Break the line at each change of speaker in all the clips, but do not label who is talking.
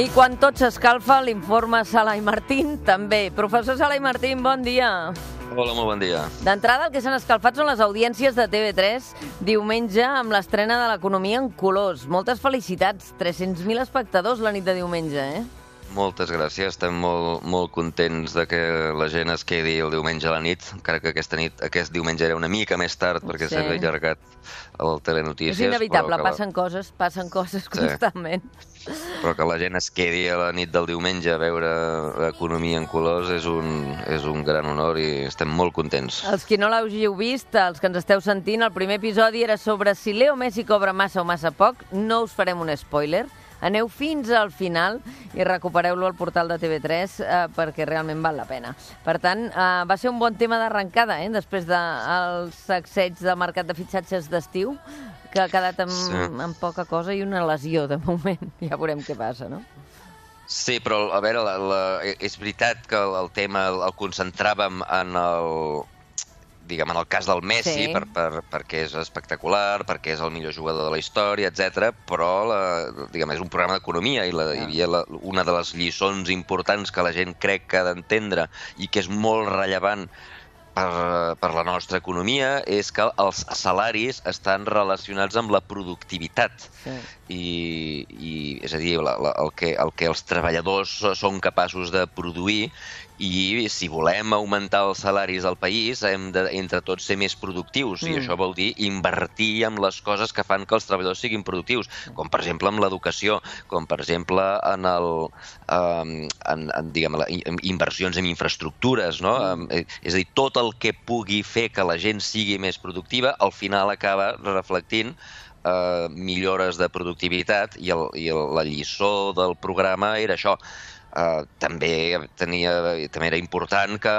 I quan tot s'escalfa, l'informe Sala i Martín també. Professor Sala i Martín, bon dia.
Hola, molt bon dia.
D'entrada, el que s'han escalfat són les audiències de TV3 diumenge amb l'estrena de l'Economia en colors. Moltes felicitats. 300.000 espectadors la nit de diumenge, eh?
Moltes gràcies. Estem molt, molt contents de que la gent es quedi el diumenge a la nit, encara que aquesta nit, aquest diumenge era una mica més tard perquè
Sí.
s'havia allargat el Telenotícies.
És inevitable,
que,
passen coses, passen coses constantment.
la, però que la gent es quedi a la nit del diumenge a veure l'economia en colors és un, és un gran honor i estem molt contents.
Els qui no l'hàgiu vist, els que ens esteu sentint, el primer episodi era sobre si Leo Messi cobra massa o massa poc. No us farem un spoiler. Aneu fins al final i recupereu-lo al portal de TV3 eh, perquè realment val la pena. Per tant, eh, va ser un bon tema d'arrencada, eh, després dels de, sacseig del mercat de fitxatges d'estiu, que ha quedat amb,
Sí.
amb poca cosa i una lesió, de moment. Ja veurem què passa, no?
Sí, però a veure, la, la, és veritat que el, el tema el, el concentràvem en el diguem, en el cas del Messi,
Sí.
per, per, perquè és espectacular, perquè és el millor jugador de la història, etc. però la, diguem, és un programa d'economia i, la, hi havia la, una de les lliçons importants que la gent crec que ha d'entendre i que és molt rellevant per, per la nostra economia és que els salaris estan relacionats amb la productivitat
Sí.
i, i és a dir, la, la, el, que, el que els treballadors són capaços de produir i si volem augmentar els salaris del país hem de, entre tots, ser més productius
Mm.
i això vol dir invertir en les coses que fan que els treballadors siguin productius, com per exemple en l'educació, com per exemple en, el, um, en, en, diguem, in- inversions en infraestructures, no?
Mm.
Eh, és a dir, tot el que pugui fer que la gent sigui més productiva, al final acaba reflectint eh, millores de productivitat i, el, i el, la lliçó del programa era això. Uh, també tenia també era important que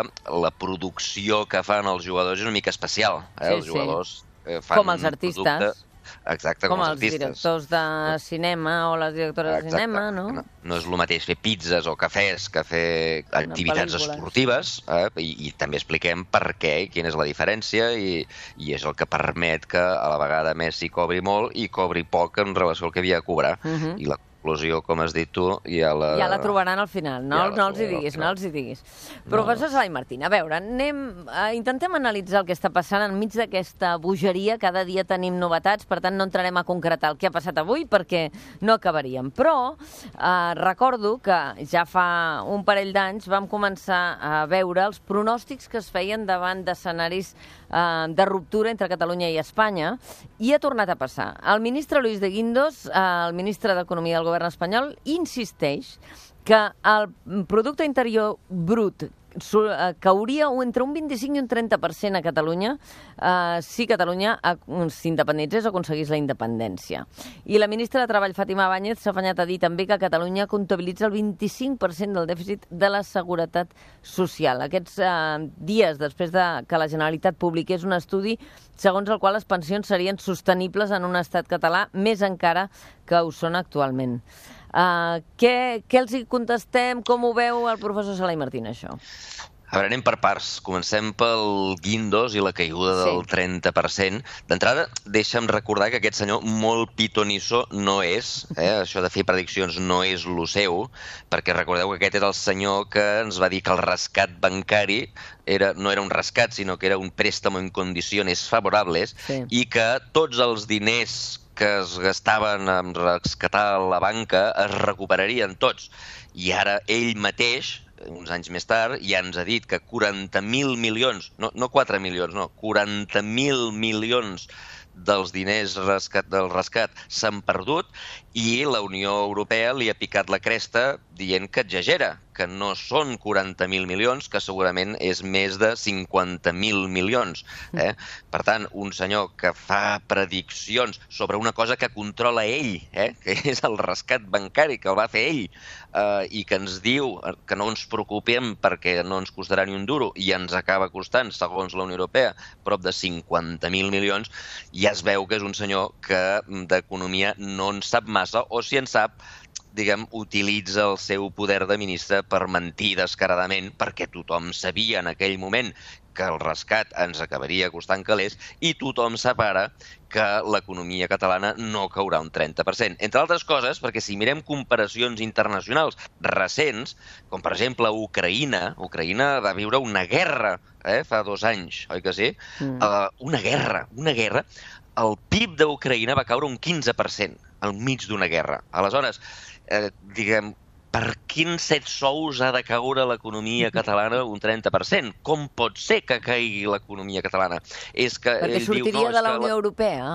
la producció que fan els jugadors és una mica especial. Eh?
Sí,
els
sí.
jugadors eh, fan
Com els artistes.
producte- Exacte, com,
Com els
artistes.
directors de cinema o les directores de
Exacte.
cinema, no?
no? No és el mateix fer pizzas o cafès que fer activitats
pel·lícula.
esportives eh? I, i també expliquem per què i quina és la diferència i, i és el que permet que a la vegada Messi cobri molt i cobri poc en relació al que havia de cobrar.
Mhm.
I la conclusió, com has dit tu, ja la...
Ja la trobaran al final, no,
Ja
no els hi diguis, no els hi diguis. Professor Salai Martín, a veure, anem, eh, intentem analitzar el que està passant enmig d'aquesta bogeria. Cada dia tenim novetats, per tant no entrarem a concretar el que ha passat avui perquè no acabaríem. Però eh, recordo que ja fa un parell d'anys vam començar a veure els pronòstics que es feien davant d'escenaris eh, de ruptura entre Catalunya i Espanya i ha tornat a passar. El ministre Luis de Guindos, eh, el ministre d'Economia del govern espanyol, insisteix que el producte interior brut cauria un- entre un 25 i un 30% a Catalunya eh, si Catalunya ac- s'independitzés o aconseguís la independència. I la ministra de Treball, Fàtima Báñez, s'ha afanyat a dir també que Catalunya comptabilitza el 25% del dèficit de la seguretat social. Aquests eh, dies després de que la Generalitat publiqués un estudi segons el qual les pensions serien sostenibles en un estat català, més encara que ho són actualment. Uh, què, què els hi contestem? Com ho veu el professor Sala i Martín, això?
A veure, anem per parts. Comencem pel Guindos i la caiguda del
Sí.
30%. D'entrada, deixa'm recordar que aquest senyor molt pitonisso no és, eh? això de fer prediccions no és lo seu, perquè recordeu que aquest era el senyor que ens va dir que el rescat bancari era, no era un rescat, sinó que era un préstamo en condicions favorables
Sí.
i que tots els diners que es gastaven en rescatar la banca es recuperarien tots. I ara ell mateix, uns anys més tard, ja ens ha dit que 40.000 milions, no, no 4 milions, no, 40.000 milions dels diners rescat, del rescat s'han perdut i la Unió Europea li ha picat la cresta dient que exagera, que no són 40.000 milions, que segurament és més de 50.000 milions. Eh? Per tant, un senyor que fa prediccions sobre una cosa que controla ell, eh? que és el rescat bancari, que el va fer ell, eh, i que ens diu que no ens preocupem perquè no ens costarà ni un duro, i ens acaba costant, segons la Unió Europea, prop de 50.000 milions, ja es veu que és un senyor que mm, d'economia no en sap massa, o si en sap, diguem, utilitza el seu poder de ministre per mentir descaradament, perquè tothom sabia en aquell moment que el rescat ens acabaria costant calés i tothom separa que l'economia catalana no caurà un 30%. Entre altres coses, perquè si mirem comparacions internacionals recents, com per exemple Ucraïna, Ucraïna va viure una guerra eh, fa dos anys, oi que sí? Mm. Uh, una guerra, una guerra. El PIB d'Ucraïna va caure un 15% al mig d'una guerra. Aleshores, eh, diguem, per quins set sous ha de caure l'economia catalana un 30%? Com pot ser que caigui l'economia catalana?
És que Perquè sortiria diu, no, de la Unió la... Europea.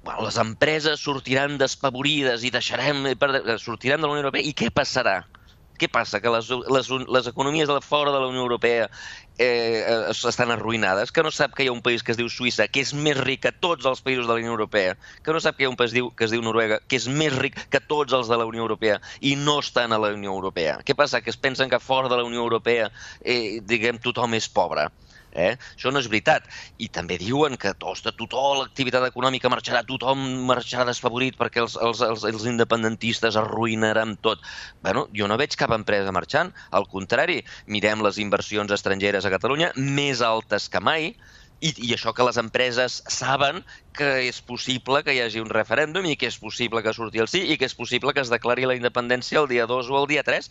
Bueno, les empreses sortiran despavorides i deixarem... sortiran de la Unió Europea i què passarà? Què passa? Que les, les, les economies de fora de la Unió Europea eh, eh, estan arruïnades, que no sap que hi ha un país que es diu Suïssa, que és més ric que tots els països de la Unió Europea, que no sap que hi ha un país diu, que es diu Noruega, que és més ric que tots els de la Unió Europea i no estan a la Unió Europea. Què passa? Que es pensen que fora de la Unió Europea, eh, diguem, tothom és pobre. Eh? Això no és veritat. I també diuen que tosta tothom, l'activitat econòmica marxarà, tothom marxarà desfavorit perquè els, els, els, els independentistes arruïnaran tot. Bueno, jo no veig cap empresa marxant. Al contrari, mirem les inversions estrangeres a Catalunya més altes que mai, i, i això que les empreses saben que és possible que hi hagi un referèndum i que és possible que surti el sí i que és possible que es declari la independència el dia 2 o el dia 3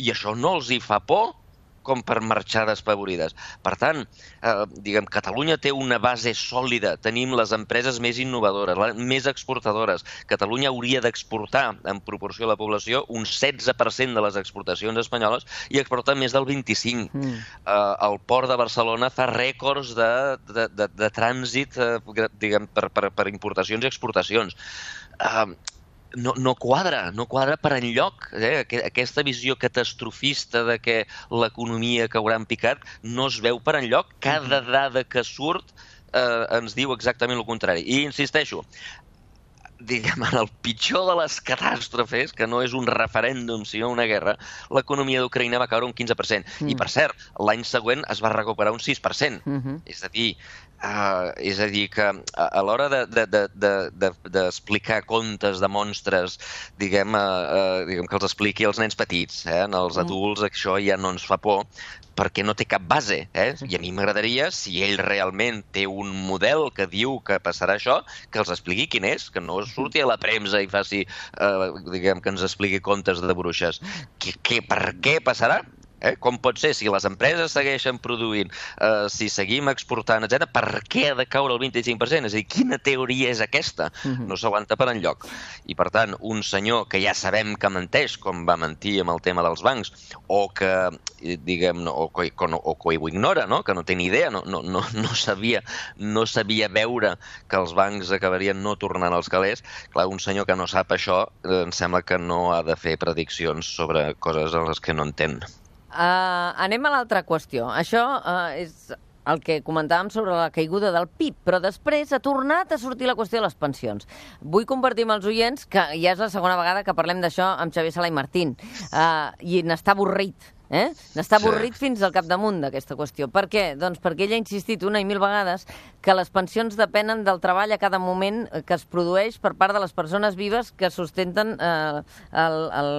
i això no els hi fa por com per marxar despavorides. Per tant, eh, diguem, Catalunya té una base sòlida, tenim les empreses més innovadores, més exportadores. Catalunya hauria d'exportar, en proporció a la població, un 16% de les exportacions espanyoles i exporta més del 25%. Mm. Eh, el port de Barcelona fa rècords de, de, de, de trànsit eh, diguem, per, per, per importacions i exportacions. Eh, no, no quadra, no quadra per enlloc. Eh? Aquesta visió catastrofista de que l'economia caurà en picat no es veu per enlloc. Cada dada que surt eh, ens diu exactament el contrari. I insisteixo, diguem, en el pitjor de les catàstrofes, que no és un referèndum sinó una guerra, l'economia d'Ucraïna va caure un 15%. Mm. I, per cert, l'any següent es va recuperar un 6%. Mm -hmm. És a dir, Uh, és a dir, que a, a l'hora d'explicar de, de, de, de, contes de monstres, diguem, uh, uh, diguem que els expliqui als nens petits, eh? en els mm. adults això ja no ens fa por, perquè no té cap base. Eh? I a mi m'agradaria, si ell realment té un model que diu que passarà això, que els expliqui quin és, que no surti a la premsa i faci, uh, diguem, que ens expliqui contes de bruixes. Que, que, per què passarà? Eh? Com pot ser, si les empreses segueixen produint, eh, si seguim exportant, etc, per què ha de caure el 25%? És a dir, quina teoria és aquesta? Uh mhm. -huh. No s'aguanta per enlloc. I, per tant, un senyor que ja sabem que menteix, com va mentir amb el tema dels bancs, o que, diguem, o, o, o que ho ignora, no? que no té ni idea, no, no, no, no, sabia, no sabia veure que els bancs acabarien no tornant als calés, clar, un senyor que no sap això, eh, em sembla que no ha de fer prediccions sobre coses en les que no entén.
Uh, anem a l'altra qüestió. Això uh, és el que comentàvem sobre la caiguda del PIB, però després ha tornat a sortir la qüestió de les pensions. Vull compartir amb els oients que ja és la segona vegada que parlem d'això amb Xavier Sala i Martín, uh, i n'està avorrit Eh? N'està avorrit sí. fins al capdamunt d'aquesta qüestió. Per què? Doncs perquè ell ha insistit una i mil vegades que les pensions depenen del treball a cada moment que es produeix per part de les persones vives que sustenten eh, el, el,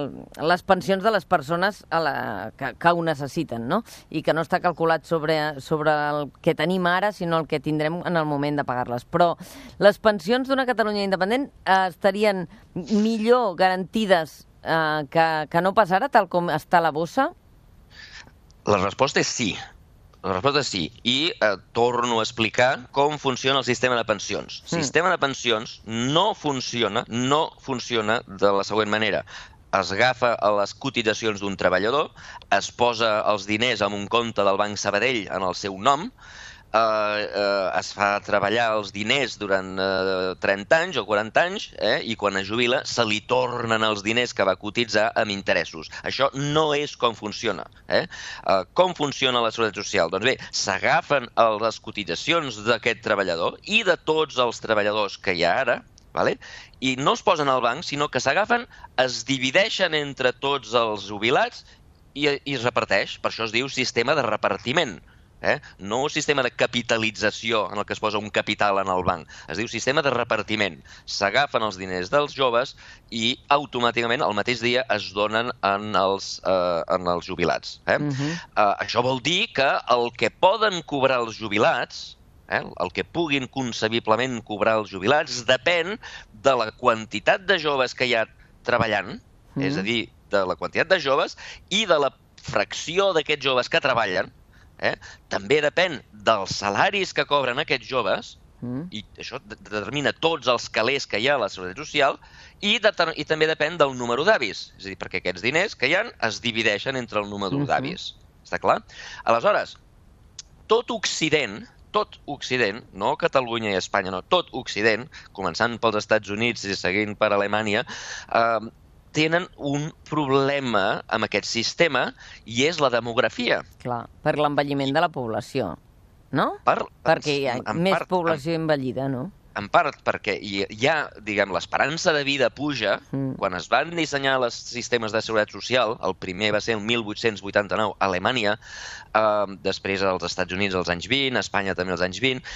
les pensions de les persones a la, que, que ho necessiten, no? I que no està calculat sobre, sobre el que tenim ara, sinó el que tindrem en el moment de pagar-les. Però les pensions d'una Catalunya independent eh, estarien millor garantides eh, que, que no pas ara, tal com està la bossa?
La resposta és sí. La resposta és sí. I eh, torno a explicar com funciona el sistema de pensions. El mm. sistema de pensions no funciona, no funciona de la següent manera es agafa a les cotitzacions d'un treballador, es posa els diners en un compte del Banc Sabadell en el seu nom, eh, eh, es fa treballar els diners durant eh, 30 anys o 40 anys eh, i quan es jubila se li tornen els diners que va cotitzar amb interessos. Això no és com funciona. Eh? Eh, com funciona la Seguretat Social? Doncs bé, s'agafen les cotitzacions d'aquest treballador i de tots els treballadors que hi ha ara, vale? i no es posen al banc, sinó que s'agafen, es divideixen entre tots els jubilats i, i es reparteix. Per això es diu sistema de repartiment eh? no un sistema de capitalització en el que es posa un capital en el banc. Es diu sistema de repartiment. S'agafen els diners dels joves i automàticament el mateix dia es donen en els, eh, en els jubilats. Eh? Uh -huh. eh, això vol dir que el que poden cobrar els jubilats eh, el que puguin concebiblement cobrar els jubilats depèn de la quantitat de joves que hi ha treballant, mm. és a dir, de la quantitat de joves i de la fracció d'aquests joves que treballen, eh? també depèn dels salaris que cobren aquests joves, mm. i això determina tots els calés que hi ha a la Seguretat Social, i, i també depèn del número d'avis. És a dir, perquè aquests diners que hi han es divideixen entre el número mm -hmm. d'avis. Està clar? Aleshores, tot Occident, tot Occident, no Catalunya i Espanya, no, tot Occident, començant pels Estats Units i seguint per Alemanya, eh, tenen un problema amb aquest sistema i és la demografia.
Clar, per l'envelliment de la població, no?
Per,
Perquè hi ha més part, població en, envellida, no?
En part perquè hi, hi ha, diguem, l'esperança de vida puja. Mm. Quan es van dissenyar els sistemes de seguretat social, el primer va ser el 1889 a Alemanya, eh, després als Estats Units als anys 20, a Espanya també als anys 20,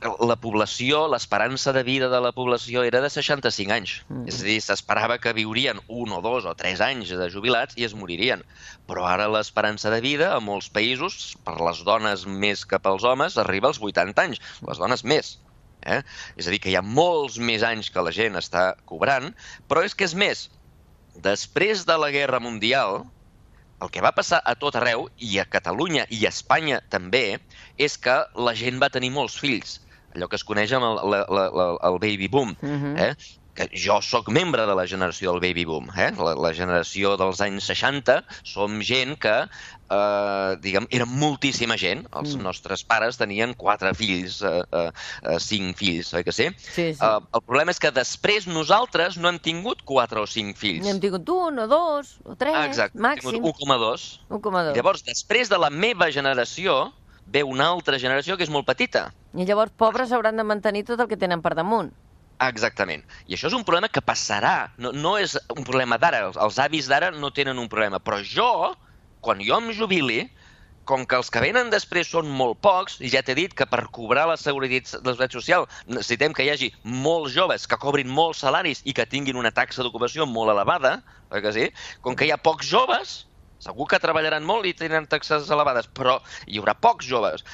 la població, l'esperança de vida de la població era de 65 anys. Mm. És a dir, s'esperava que viurien un o dos o tres anys de jubilats i es moririen. Però ara l'esperança de vida a molts països, per les dones més que pels homes, arriba als 80 anys. Les dones més. Eh? És a dir, que hi ha molts més anys que la gent està cobrant, però és que és més. Després de la Guerra Mundial, el que va passar a tot arreu, i a Catalunya i a Espanya també, és que la gent va tenir molts fills allò que es coneix amb el, la, la, la, el baby boom. Uh mhm. -huh. eh? que jo sóc membre de la generació del baby boom, eh? la, la generació dels anys 60, som gent que, eh, diguem, era moltíssima gent. Els mm. nostres pares tenien quatre fills, eh, eh, cinc fills, oi que sí?
Sí, sí. Eh,
el problema és que després nosaltres no hem tingut quatre o cinc fills.
Hem tingut un o dos o tres,
Exacte,
màxim.
1,2.
1,2.
Llavors, després de la meva generació, ve una altra generació que és molt petita.
I llavors pobres hauran de mantenir tot el que tenen per damunt.
Exactament. I això és un problema que passarà. No, no és un problema d'ara. Els, els avis d'ara no tenen un problema. Però jo, quan jo em jubili, com que els que venen després són molt pocs, i ja t'he dit que per cobrar la seguretat, la seguretat social necessitem que hi hagi molts joves que cobrin molts salaris i que tinguin una taxa d'ocupació molt elevada, oi que sí? Com que hi ha pocs joves, Segur que treballaran molt i tenen taxes elevades, però hi haurà pocs joves.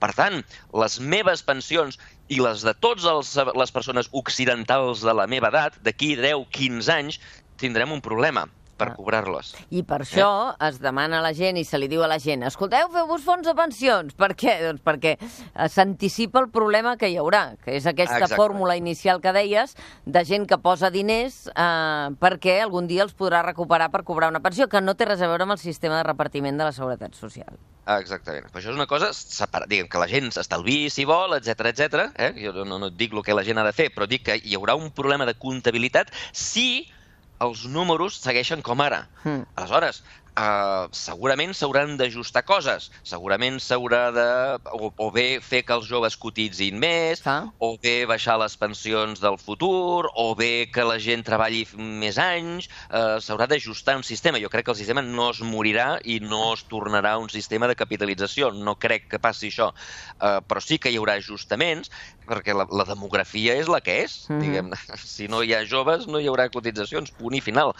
Per tant, les meves pensions i les de totes les persones occidentals de la meva edat, d'aquí 10-15 anys, tindrem un problema per ah. cobrar-les.
I per eh? això es demana a la gent i se li diu a la gent escolteu, feu-vos fons de pensions. Per què? Doncs perquè eh, s'anticipa el problema que hi haurà, que és aquesta Exacte. fórmula inicial que deies de gent que posa diners eh, perquè algun dia els podrà recuperar per cobrar una pensió, que no té res a veure amb el sistema de repartiment de la Seguretat Social.
Exactament. Però això és una cosa separada. Diguem que la gent s'estalviï si vol, etc etc. Eh? Jo no, no et dic el que la gent ha de fer, però dic que hi haurà un problema de comptabilitat si els números segueixen com ara. Mm. Aleshores, Uh, segurament s'hauran d'ajustar coses. Segurament s'haurà de o, o bé fer que els joves cotitzin més, ah. o bé baixar les pensions del futur, o bé que la gent treballi més anys. Uh, s'haurà d'ajustar un sistema. Jo crec que el sistema no es morirà i no es tornarà un sistema de capitalització. No crec que passi això. Uh, però sí que hi haurà ajustaments, perquè la, la demografia és la que és. Mm -hmm. diguem Si no hi ha joves, no hi haurà cotitzacions, punt i final.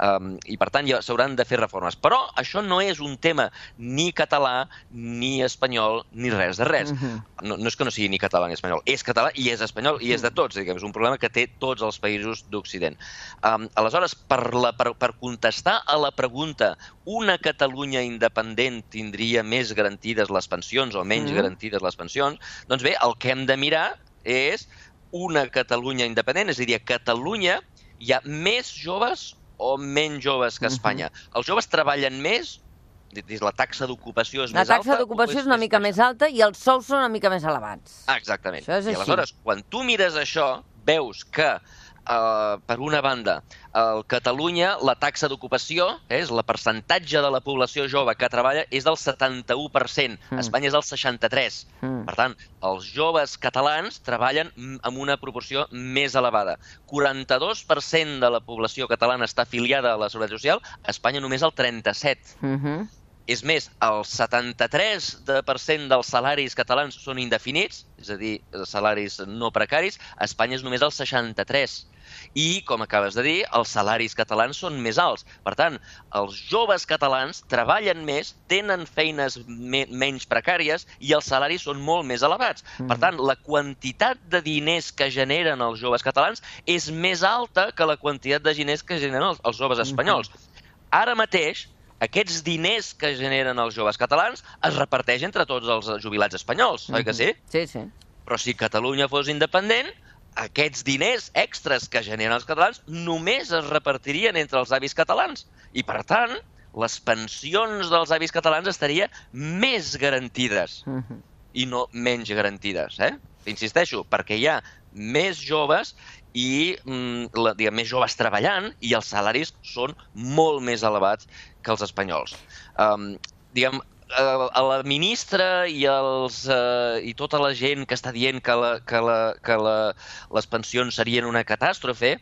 Um, I, per tant, s'hauran de fer reformes però això no és un tema ni català, ni espanyol, ni res de res. Uh mhm. -huh. no, no és que no sigui ni català ni espanyol, és català i és espanyol i és de tots, diguem, és un problema que té tots els països d'Occident. Um, aleshores, per, la, per, per contestar a la pregunta una Catalunya independent tindria més garantides les pensions o menys. -huh. garantides les pensions, doncs bé, el que hem de mirar és una Catalunya independent, és a dir, a Catalunya hi ha més joves o menys joves que a Espanya. Uh -huh. Els joves treballen més, la taxa d'ocupació és
la
més alta...
La taxa d'ocupació és una mica més alta i els sous són una mica més elevats.
Ah, exactament. Això és I aleshores, quan tu mires això, veus que eh, per una banda, a Catalunya la taxa d'ocupació, eh, és la percentatge de la població jove que treballa, és del 71%. Mm. Espanya és del 63%. Mm. Per tant, els joves catalans treballen amb una proporció més elevada. 42% de la població catalana està afiliada a la Seguretat Social, a Espanya només el 37%. Mm -hmm. És més, el 73% dels salaris catalans són indefinits, és a dir, salaris no precaris. A Espanya és només el 63% i, com acabes de dir, els salaris catalans són més alts. Per tant, els joves catalans treballen més, tenen feines me menys precàries i els salaris són molt més elevats. Mm. Per tant, la quantitat de diners que generen els joves catalans és més alta que la quantitat de diners que generen els, els joves espanyols. Mm. Ara mateix, aquests diners que generen els joves catalans es reparteix entre tots els jubilats espanyols, mm -hmm. oi que sí?
Sí, sí.
Però si Catalunya fos independent, aquests diners extras que generen els catalans només es repartirien entre els avis catalans. I, per tant, les pensions dels avis catalans estarien més garantides uh -huh. I no menys garantides. Eh? Insisteixo, perquè hi ha més joves i mm, la, diguem, més joves treballant i els salaris són molt més elevats que els espanyols. Um, diguem, a la ministra i, els, eh, i tota la gent que està dient que, la, que, la, que la, les pensions serien una catàstrofe,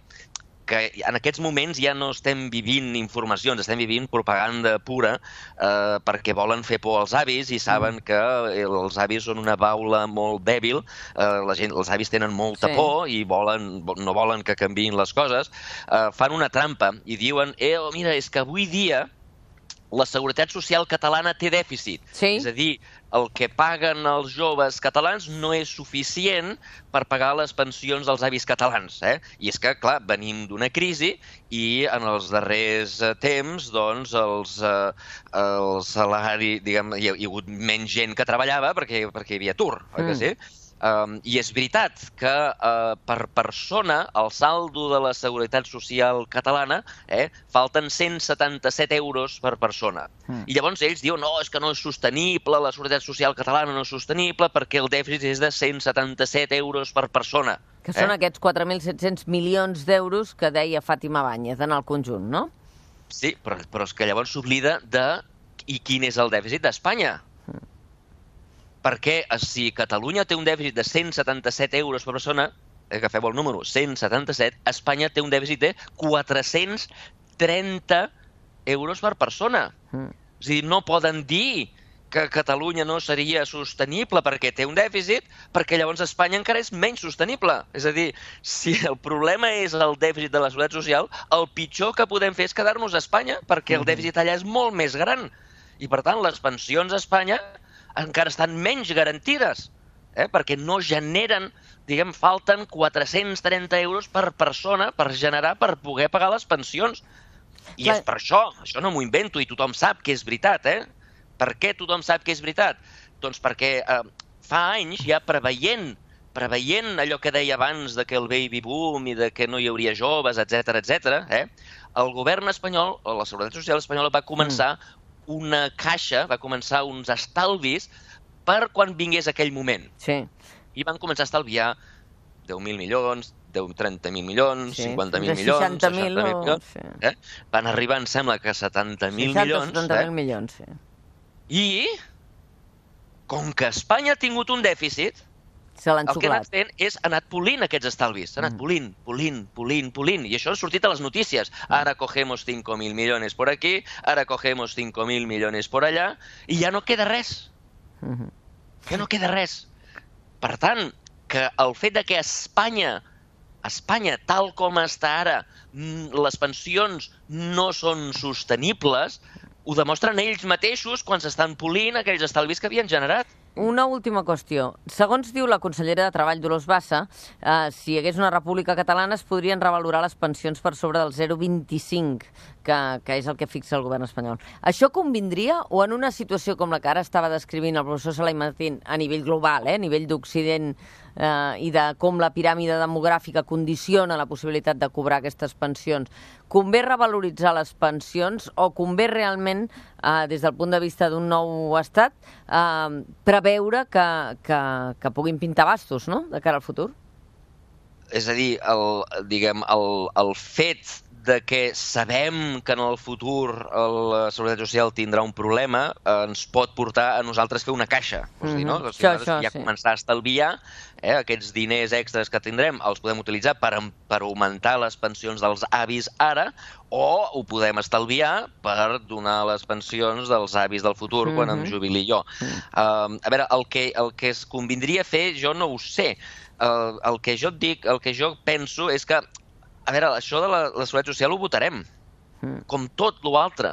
que en aquests moments ja no estem vivint informacions, estem vivint propaganda pura eh, perquè volen fer por als avis i saben mm. que els avis són una baula molt dèbil, eh, la gent, els avis tenen molta sí. por i volen, no volen que canviïn les coses, eh, fan una trampa i diuen, eh, mira, és que avui dia la Seguretat Social catalana té dèficit.
Sí.
És a dir, el que paguen els joves catalans no és suficient per pagar les pensions dels avis catalans. Eh? I és que, clar, venim d'una crisi i en els darrers eh, temps, doncs, els, eh, el salari, diguem, hi ha, hi ha hagut menys gent que treballava perquè, perquè hi havia atur, mm. oi que sí? Um, I és veritat que uh, per persona el saldo de la Seguretat Social catalana eh, falten 177 euros per persona. Mm. I llavors ells diuen no, és que no és sostenible, la Seguretat Social catalana no és sostenible perquè el dèficit és de 177 euros per persona.
Que són eh? aquests 4.700 milions d'euros que deia Fàtima Báñez en el conjunt, no?
Sí, però, però és que llavors s'oblida de i quin és el dèficit d'Espanya perquè eh, si Catalunya té un dèficit de 177 euros per persona, eh, agafeu el número, 177, Espanya té un dèficit de 430 euros per persona. Mm. És dir, no poden dir que Catalunya no seria sostenible perquè té un dèficit, perquè llavors Espanya encara és menys sostenible. És a dir, si el problema és el dèficit de la seguretat social, el pitjor que podem fer és quedar-nos a Espanya, perquè el hmm. dèficit allà és molt més gran. I, per tant, les pensions a Espanya encara estan menys garantides, eh? perquè no generen, diguem, falten 430 euros per persona per generar, per poder pagar les pensions. I Clar. és per això, això no m'ho invento i tothom sap que és veritat, eh? Per què tothom sap que és veritat? Doncs perquè eh, fa anys ja preveient preveient allò que deia abans de que el baby boom i de que no hi hauria joves, etc etc, eh? el govern espanyol, o la Seguretat Social espanyola, va començar mm una caixa, va començar uns estalvis per quan vingués aquell moment.
Sí.
I van començar a estalviar 10.000 milions, 30.000 milions, sí. 50.000 milions, 60.000 milions. Sí. Eh? Van arribar, em sembla, que 70.000 milions.
70.000 eh? milions, sí.
I, com que Espanya ha tingut un dèficit,
se l'han.
El que ha anat fent és anat polint aquests estalvis. S'ha anat mm. polint, polint, polint, polint. I això ha sortit a les notícies. Ara cogemos 5.000 milions por aquí, ara cogemos 5.000 milions por allà, i ja no queda res. Mm -hmm. Ja no queda res. Per tant, que el fet de que Espanya Espanya, tal com està ara, mm, les pensions no són sostenibles, ho demostren ells mateixos quan s'estan polint aquells estalvis que havien generat.
Una última qüestió. Segons diu la consellera de Treball Dolors Bassa, eh, si hi hagués una república catalana es podrien revalorar les pensions per sobre del 0,25, que, que és el que fixa el govern espanyol. Això convindria o en una situació com la que ara estava descrivint el professor Salai Martín a nivell global, eh, a nivell d'Occident eh, i de com la piràmide demogràfica condiciona la possibilitat de cobrar aquestes pensions, convé revaloritzar les pensions o convé realment, eh, des del punt de vista d'un nou estat, eh, preveure que, que, que puguin pintar bastos no? de cara al futur?
És a dir, el, diguem, el, el fet de que sabem que en el futur la Seguretat Social tindrà un problema, eh, ens pot portar a nosaltres fer una caixa. O sigui, no?
Mhm.
O sigui,
Això, això,
ja
sí.
començar a estalviar eh, aquests diners extras que tindrem, els podem utilitzar per, per augmentar les pensions dels avis ara o ho podem estalviar per donar les pensions dels avis del futur quan em jubili jo. Uh, a veure, el que, el que es convindria fer, jo no ho sé. Uh, el que jo et dic, el que jo penso és que, a veure, això de la, la Seguretat Social ho votarem,
Mm.
com tot l'altre.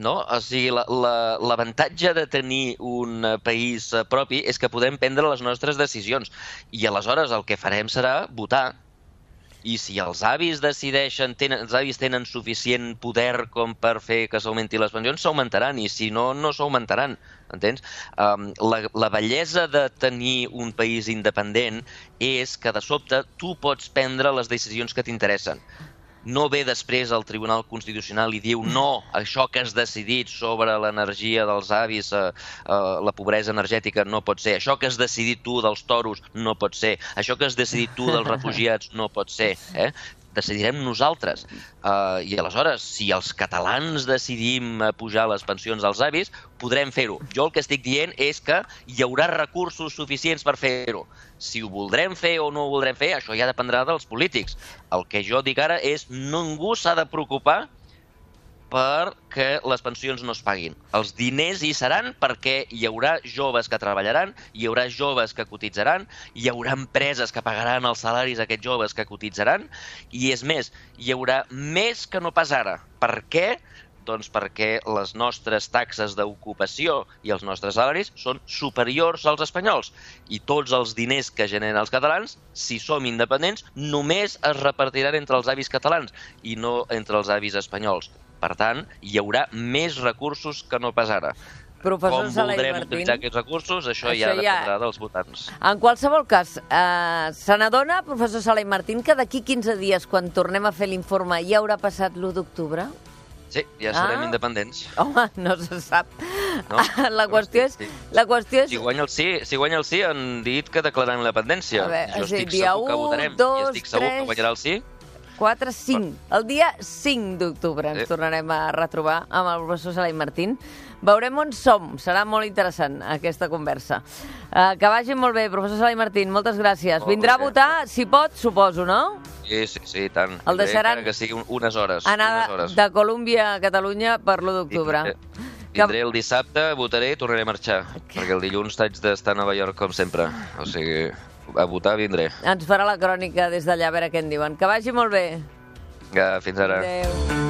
No? O sigui, la- la- l'avantatge de tenir un eh, país eh, propi és que podem prendre les nostres decisions i aleshores el que farem serà votar i si els avis decideixen, tenen, els avis tenen suficient poder com per fer que s'augmenti les pensions, s'augmentaran, i si no, no s'augmentaran, entens? Um, la, la bellesa de tenir un país independent és que de sobte tu pots prendre les decisions que t'interessen. No ve després al Tribunal Constitucional i diu no, això que has decidit sobre l'energia dels avis, eh, eh, la pobresa energètica no pot ser, això que has decidit tu dels toros no pot ser, això que has decidit tu dels refugiats no pot ser. Eh? Decidirem nosaltres. Uh, I aleshores, si els catalans decidim pujar les pensions als avis, podrem fer-ho. Jo el que estic dient és que hi haurà recursos suficients per fer-ho. Si ho voldrem fer o no ho voldrem fer, això ja dependrà dels polítics. El que jo dic ara és ningú s'ha de preocupar perquè les pensions no es paguin. Els diners hi seran perquè hi haurà joves que treballaran, hi haurà joves que cotitzaran, hi haurà empreses que pagaran els salaris a aquests joves que cotitzaran, i és més, hi haurà més que no pas ara. Per què? Doncs perquè les nostres taxes d'ocupació i els nostres salaris són superiors als espanyols. I tots els diners que generen els catalans, si som independents, només es repartiran entre els avis catalans i no entre els avis espanyols. Per tant, hi haurà més recursos que no pas ara.
Professor
Com
Sala i
voldrem
Martín.
utilitzar aquests recursos, això,
Això
ja
ja-
dependrà dels votants.
En qualsevol cas, eh, se n'adona, professor Sala i Martín, que d'aquí 15 dies, quan tornem a fer l'informe, ja haurà passat l'1 d'octubre?
Sí, ja serem
Ah.
independents.
Home, no se sap.
No?
La qüestió és...
Sí.
La qüestió és...
Si guanya el sí, si guanya el sí, han dit que declararan la dependència.
A veure,
jo
dir,
estic
dia
segur que
u,
votarem.
dos,
I estic segur
tres-
que guanyarà el sí.
4, 5. El dia 5 d'octubre ens
Sí.
tornarem a retrobar amb el professor Sala i Martín. Veurem on som. Serà molt interessant aquesta conversa. Uh, que vagi molt bé, professor Sala i Martín. Moltes gràcies.
Molt
Vindrà a
bé.
votar, si pot, suposo, no?
Sí, sí, sí, tant.
El deixaran
Que sigui un- unes hores.
Anar
unes hores.
de Colòmbia a Catalunya per l'1 d'octubre.
Vindré, vindré el dissabte, votaré i tornaré a marxar. Perquè el dilluns haig d'estar a Nova York com sempre. O sigui, a votar vindré.
Ens farà la crònica des d'allà a veure què en diuen. Que vagi molt bé.
Vinga, fins ara.
Adéu.